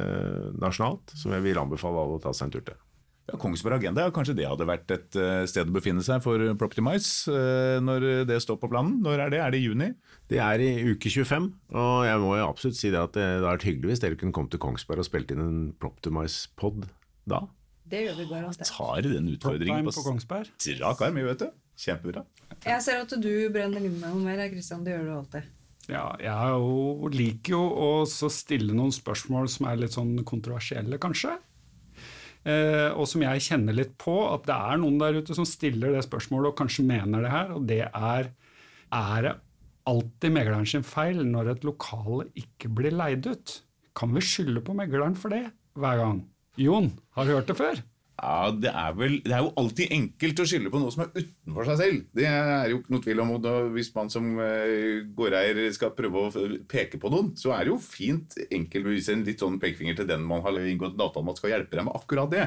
nasjonalt. Som jeg vil anbefale alle å ta seg en tur til. Ja, Kongsberg Agenda, kanskje det hadde vært et sted å befinne seg for Proptimize når det står på planen? Når er det? Er det i juni? Det er i uke 25, og jeg må jo absolutt si det at det hadde vært hyggelig hvis dere kunne komme til Kongsberg og spilt inn en Proptimize-pod da. Det gjør vi garantert. Tar den utfordringen på, på Kongsberg. strak arm, vet du. Kjempebra. Jeg ser at du brenner inne med noe mer, Kristian. Det gjør du alltid. Ja, jeg er jo, liker jo å stille noen spørsmål som er litt sånn kontroversielle, kanskje. Eh, og som jeg kjenner litt på, at det er noen der ute som stiller det spørsmålet og kanskje mener det her, og det er Er det alltid megleren sin feil når et lokale ikke blir leid ut? Kan vi skylde på megleren for det hver gang? Jon, har du hørt det før? Ja, det er, vel, det er jo alltid enkelt å skylde på noe som er utenfor seg selv. Det er jo ikke noe tvil om. og Hvis man som eh, gårdeier skal prøve å peke på noen, så er det jo fint enkelt å vise en litt sånn pekefinger til den man har inngått en avtale med at skal hjelpe deg med akkurat det.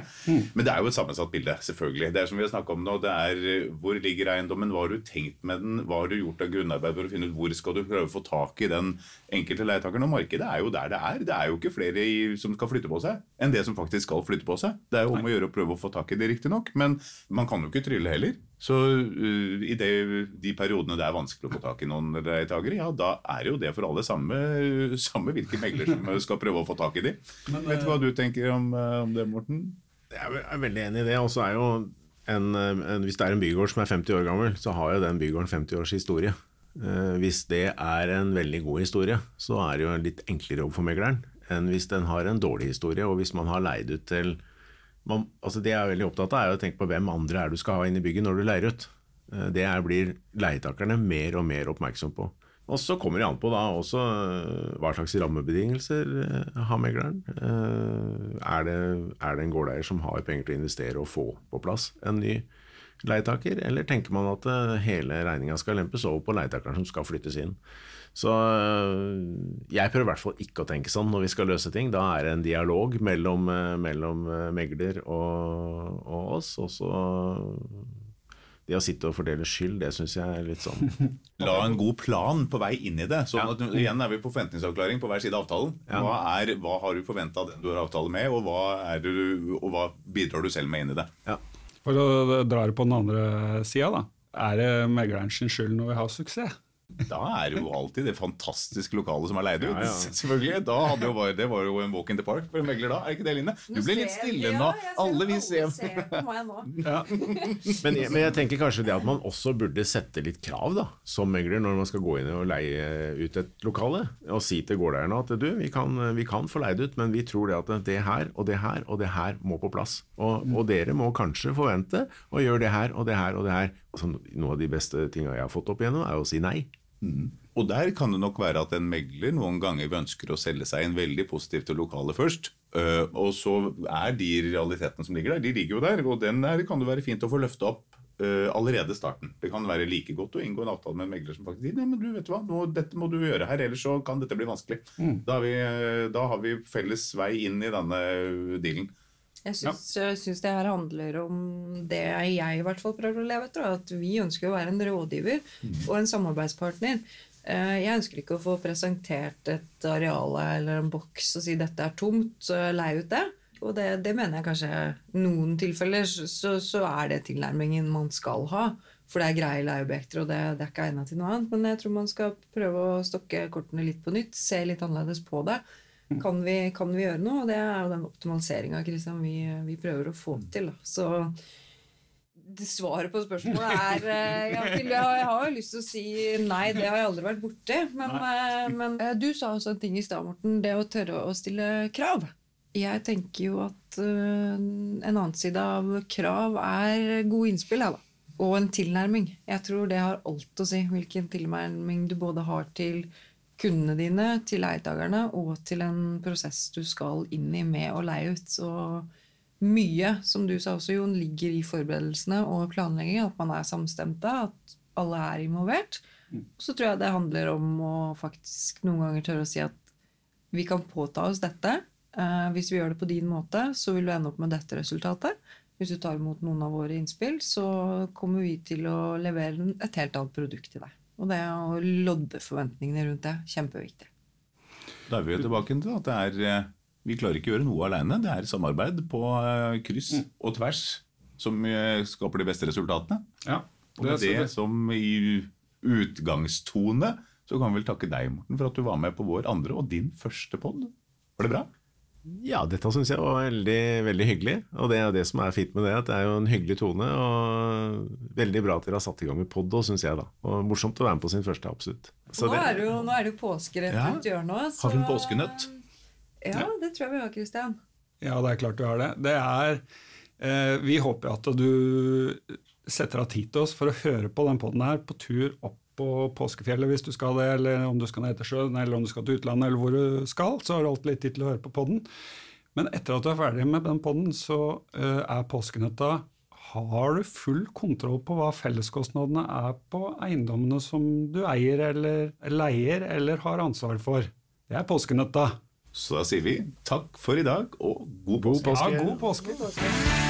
Men det er jo et sammensatt bilde, selvfølgelig. Det er som vi har snakket om nå, det er eh, hvor ligger eiendommen, hva har du tenkt med den, hva har du gjort av grunnarbeid for å finne ut hvor skal du prøve å få tak i den enkelte leietakeren. Og markedet er jo der det er. Det er jo ikke flere som skal flytte på seg, enn det som faktisk skal flytte på seg. Det er jo om å gjøre å prøve å få tak i det, riktignok, men man kan jo ikke trylle heller. Så uh, i det, de periodene det er vanskelig å få tak i noen leietakere, ja, da er jo det for alle samme, samme hvilken megler som skal prøve å få tak i de. Vet du hva du tenker om, uh, om det, Morten? Jeg er er veldig enig i det. Og så er jo en, en, Hvis det er en bygård som er 50 år gammel, så har jo den bygården 50 års historie. Uh, hvis det er en veldig god historie, så er det jo en litt enklere jobb for megleren enn hvis den har en dårlig historie, og hvis man har leid ut til man, altså Det jeg er veldig opptatt av, er å tenke på hvem andre er du skal ha inn i bygget når du leier ut. Eh, Det er, blir leietakerne mer og mer oppmerksom på. Og så kommer det an på da også eh, hva slags rammebetingelser eh, har megleren. Er det, er det en gårdeier som har penger til å investere og få på plass en ny leietaker, eller tenker man at eh, hele regninga skal lempes over på leietakeren som skal flyttes inn? Så øh, jeg prøver i hvert fall ikke å tenke sånn når vi skal løse ting. Da er det en dialog mellom, øh, mellom megler og, og oss. Og så det å sitte og fordele skyld, det syns jeg er litt sånn La en god plan på vei inn i det. Sånn at Igjen er vi på forventningsavklaring på hver side av avtalen. Hva, er, hva har du forventa den du har avtale med, og hva, du, og hva bidrar du selv med inn i det? Ja. For å dra det på den andre sida, da. Er det megleren sin skyld når vi har suksess? Da er det jo alltid det fantastiske lokalet som er leid ut. Ja, ja. Selvfølgelig, da hadde jo bare, Det var jo en walk in the park for en megler da. Er ikke det, Line? Du ble litt stille nå. Alle vi ser ser på meg nå. Ja. Men, jeg- men jeg tenker kanskje det at man også burde sette litt krav da, som megler når man skal gå inn og leie ut et lokale. Og si til gårdeierne at du, vi kan, vi kan få leid ut, men vi tror det at det her og det her og det her må på plass. Og, og dere må kanskje forvente å gjøre det her og det her og det her. Altså, noe av de beste tinga jeg har fått opp igjennom, er å si nei. Og der kan det nok være at en megler noen ganger ønsker å selge seg inn veldig positivt til lokalet først. Øh, og så er de realitetene som ligger der, de ligger jo der. Og den er, kan det være fint å få løfta opp øh, allerede starten. Det kan være like godt å inngå en avtale med en megler som faktisk sier nei, men du vet hva, nå, dette må du gjøre her, ellers så kan dette bli vanskelig. Da, har vi, øh, da har vi felles vei inn i denne dealen. Jeg syns, jeg syns det her handler om det jeg i hvert fall prøver å leve etter. At vi ønsker å være en rådgiver og en samarbeidspartner. Eh, Jeg ønsker ikke å få presentert et areal eller en boks og si 'dette er tomt', lei ut det. Og det, det mener jeg kanskje i noen tilfeller så, så er det tilnærmingen man skal ha. For det er greie leieobjekter, og det, det er ikke egnet til noe annet. Men jeg tror man skal prøve å stokke kortene litt på nytt. Se litt annerledes på det. Kan vi, kan vi gjøre noe? Og det er jo den optimaliseringa vi, vi prøver å få til. Da. Så svaret på spørsmålet er eh, jeg, har, jeg har jo lyst til å si nei, det har jeg aldri vært borti. Men, eh, men eh, du sa også en ting i stad, Morten. Det å tørre å stille krav. Jeg tenker jo at en annen side av krav er gode innspill. Ja, da. Og en tilnærming. Jeg tror det har alt å si hvilken tilnærming du både har til kundene dine, til leietakerne og til en prosess du skal inn i med å leie ut. Så mye, som du sa også, Jon, ligger i forberedelsene og planlegging. At man er samstemte, at alle er involvert. Så tror jeg det handler om å faktisk noen ganger tørre å si at vi kan påta oss dette. Eh, hvis vi gjør det på din måte, så vil du ende opp med dette resultatet. Hvis du tar imot noen av våre innspill, så kommer vi til å levere et helt annet produkt til deg. Og det å lodde forventningene rundt det, kjempeviktig. Da er vi jo tilbake til at det er eh, Vi klarer ikke å gjøre noe alene. Det er samarbeid på eh, kryss og tvers som eh, skaper de beste resultatene. Ja, Og med det- det som i utgangstone så kan vi vel takke deg, Morten, for at du var med på vår andre og din første pod. Var det bra? Ja, dette syns jeg var veldig, veldig hyggelig. Og det er det som er fint med det, at det er jo en hyggelig tone. Og veldig bra at dere har satt i gang med pod, syns jeg, da. Og morsomt å være med på sin første, absolutt. Så nå, det- er det jo, nå er det jo påske rett Ja. hjørnet. Har du en påskenøtt? Ja, det tror jeg vi har, Kristian. Ja, det er klart du har det. Det er eh, Vi håper at du setter av tid til oss for å høre på den poden her på tur opp på påskefjellet hvis du skal det, eller om du skal ned til sjøen, eller om du skal til utlandet, eller hvor du skal, så har du alltid litt tid til å høre på podden. Men etter at du er ferdig med den podden, så uh, er påskenøtta har du full kontroll på hva felleskostnadene er på eiendommene som du eier eller leier eller har ansvar for. Det er påskenøtta. Så da sier vi takk for i dag og god God påske. God påske.